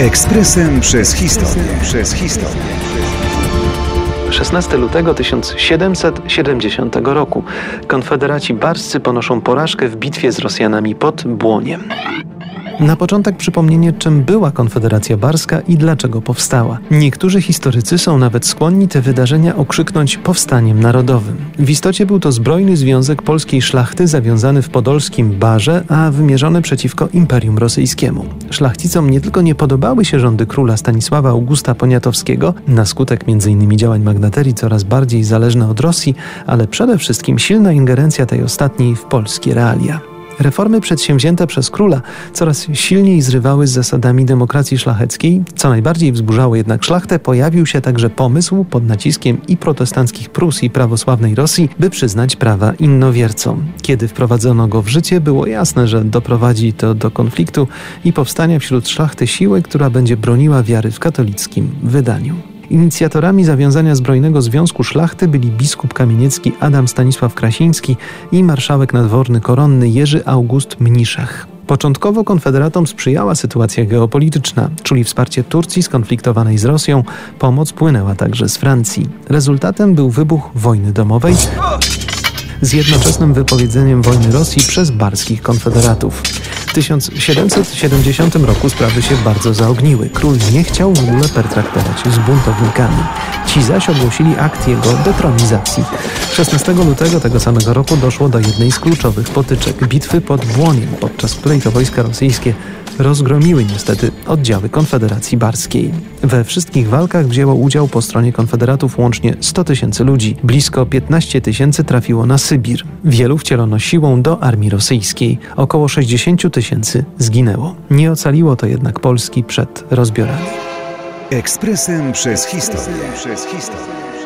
Ekspresem przez historię. Przez historię. 16 lutego 1770 roku konfederaci barscy ponoszą porażkę w bitwie z Rosjanami pod Błoniem. Na początek przypomnienie, czym była Konfederacja Barska i dlaczego powstała. Niektórzy historycy są nawet skłonni te wydarzenia okrzyknąć powstaniem narodowym. W istocie był to zbrojny związek polskiej szlachty zawiązany w podolskim Barze, a wymierzony przeciwko Imperium Rosyjskiemu. Szlachcicom nie tylko nie podobały się rządy króla Stanisława Augusta Poniatowskiego, na skutek m.in. działań magnaterii coraz bardziej zależne od Rosji, ale przede wszystkim silna ingerencja tej ostatniej w polskie realia. Reformy przedsięwzięte przez króla coraz silniej zrywały z zasadami demokracji szlacheckiej. Co najbardziej wzburzało jednak szlachtę, pojawił się także pomysł pod naciskiem i protestanckich Prus i prawosławnej Rosji, by przyznać prawa innowiercom. Kiedy wprowadzono go w życie, było jasne, że doprowadzi to do konfliktu i powstania wśród szlachty siły, która będzie broniła wiary w katolickim wydaniu. Inicjatorami zawiązania zbrojnego związku szlachty byli biskup kamieniecki Adam Stanisław Krasiński i marszałek nadworny koronny Jerzy August Mniszach. Początkowo konfederatom sprzyjała sytuacja geopolityczna, czuli wsparcie Turcji skonfliktowanej z Rosją, pomoc płynęła także z Francji. Rezultatem był wybuch wojny domowej z jednoczesnym wypowiedzeniem wojny Rosji przez barskich konfederatów. W 1770 roku sprawy się bardzo zaogniły. Król nie chciał w ogóle pertraktować z buntownikami. Ci zaś ogłosili akt jego detronizacji. 16 lutego tego samego roku doszło do jednej z kluczowych potyczek bitwy pod Błoniem, podczas której to wojska rosyjskie rozgromiły niestety oddziały Konfederacji Barskiej. We wszystkich walkach wzięło udział po stronie konfederatów łącznie 100 tysięcy ludzi. Blisko 15 tysięcy trafiło na Sybir. Wielu wcielono siłą do armii rosyjskiej. Około 60 tysięcy zginęło. Nie ocaliło to jednak Polski przed rozbiorami. Ekspresem przez historię. Przez historię.